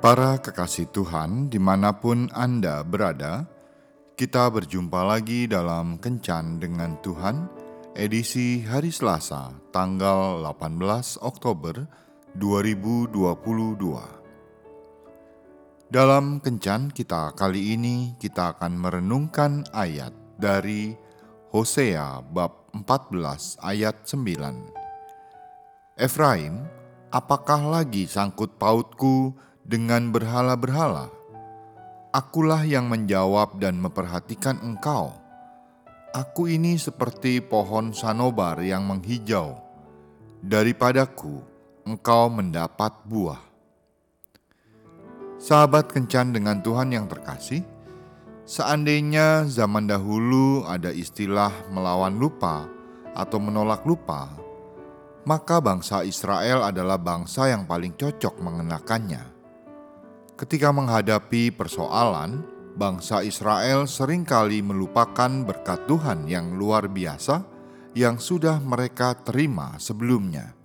Para kekasih Tuhan, di mana pun Anda berada, kita berjumpa lagi dalam Kencan dengan Tuhan, edisi hari Selasa, tanggal 18 Oktober 2022. Dalam Kencan kita kali ini, kita akan merenungkan ayat dari Hosea bab 14 ayat 9. Efraim, apakah lagi sangkut pautku dengan berhala-berhala. Akulah yang menjawab dan memperhatikan engkau. Aku ini seperti pohon sanobar yang menghijau. Daripadaku engkau mendapat buah. Sahabat kencan dengan Tuhan yang terkasih, seandainya zaman dahulu ada istilah melawan lupa atau menolak lupa, maka bangsa Israel adalah bangsa yang paling cocok mengenakannya. Ketika menghadapi persoalan, bangsa Israel sering kali melupakan berkat Tuhan yang luar biasa yang sudah mereka terima sebelumnya.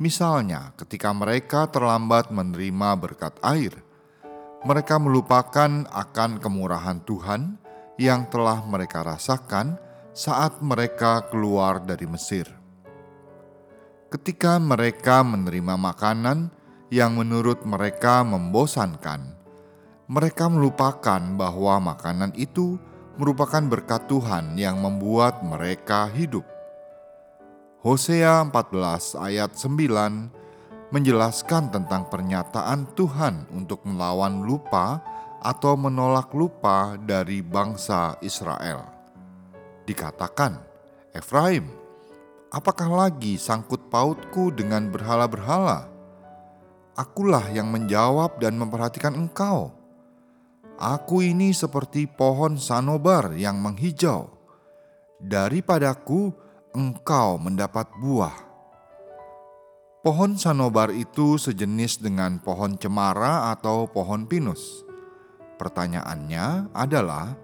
Misalnya, ketika mereka terlambat menerima berkat air, mereka melupakan akan kemurahan Tuhan yang telah mereka rasakan saat mereka keluar dari Mesir. Ketika mereka menerima makanan, yang menurut mereka membosankan. Mereka melupakan bahwa makanan itu merupakan berkat Tuhan yang membuat mereka hidup. Hosea 14 ayat 9 menjelaskan tentang pernyataan Tuhan untuk melawan lupa atau menolak lupa dari bangsa Israel. Dikatakan, Efraim, apakah lagi sangkut pautku dengan berhala-berhala? Akulah yang menjawab dan memperhatikan engkau. Aku ini seperti pohon sanobar yang menghijau. Daripadaku engkau mendapat buah. Pohon sanobar itu sejenis dengan pohon cemara atau pohon pinus. Pertanyaannya adalah,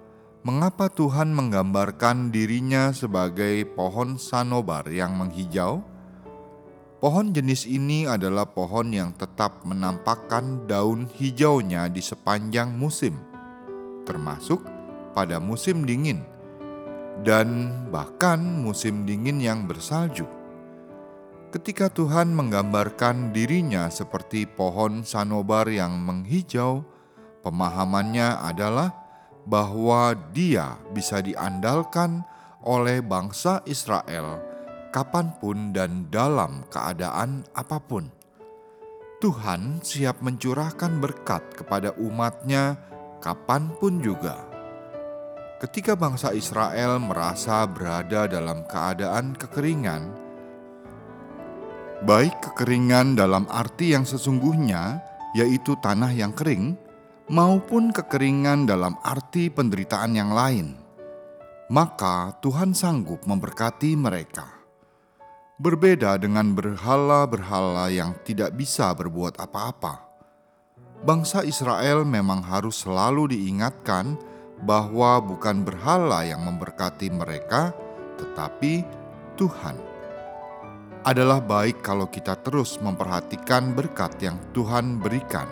mengapa Tuhan menggambarkan dirinya sebagai pohon sanobar yang menghijau? Pohon jenis ini adalah pohon yang tetap menampakkan daun hijaunya di sepanjang musim, termasuk pada musim dingin dan bahkan musim dingin yang bersalju. Ketika Tuhan menggambarkan dirinya seperti pohon sanobar yang menghijau, pemahamannya adalah bahwa Dia bisa diandalkan oleh bangsa Israel kapan pun dan dalam keadaan apa pun. Tuhan siap mencurahkan berkat kepada umatnya kapan pun juga. Ketika bangsa Israel merasa berada dalam keadaan kekeringan, baik kekeringan dalam arti yang sesungguhnya, yaitu tanah yang kering, maupun kekeringan dalam arti penderitaan yang lain, maka Tuhan sanggup memberkati mereka. Berbeda dengan berhala-berhala yang tidak bisa berbuat apa-apa, bangsa Israel memang harus selalu diingatkan bahwa bukan berhala yang memberkati mereka, tetapi Tuhan. Adalah baik kalau kita terus memperhatikan berkat yang Tuhan berikan,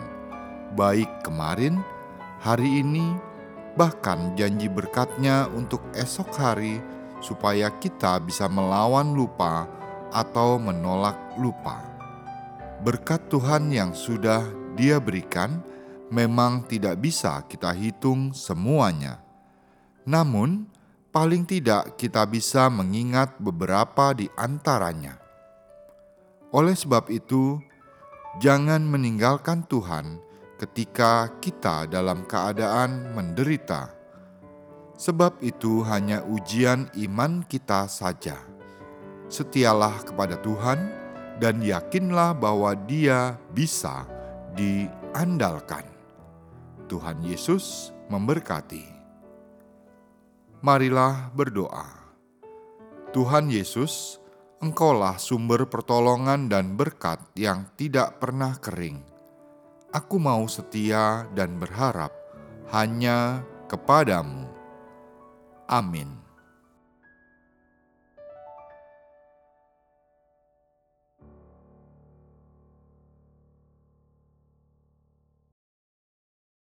baik kemarin, hari ini, bahkan janji berkatnya untuk esok hari, supaya kita bisa melawan lupa atau menolak lupa. Berkat Tuhan yang sudah Dia berikan memang tidak bisa kita hitung semuanya. Namun, paling tidak kita bisa mengingat beberapa di antaranya. Oleh sebab itu, jangan meninggalkan Tuhan ketika kita dalam keadaan menderita, sebab itu hanya ujian iman kita saja setialah kepada Tuhan dan yakinlah bahwa Dia bisa diandalkan. Tuhan Yesus memberkati. Marilah berdoa. Tuhan Yesus, Engkaulah sumber pertolongan dan berkat yang tidak pernah kering. Aku mau setia dan berharap hanya kepadamu. Amin.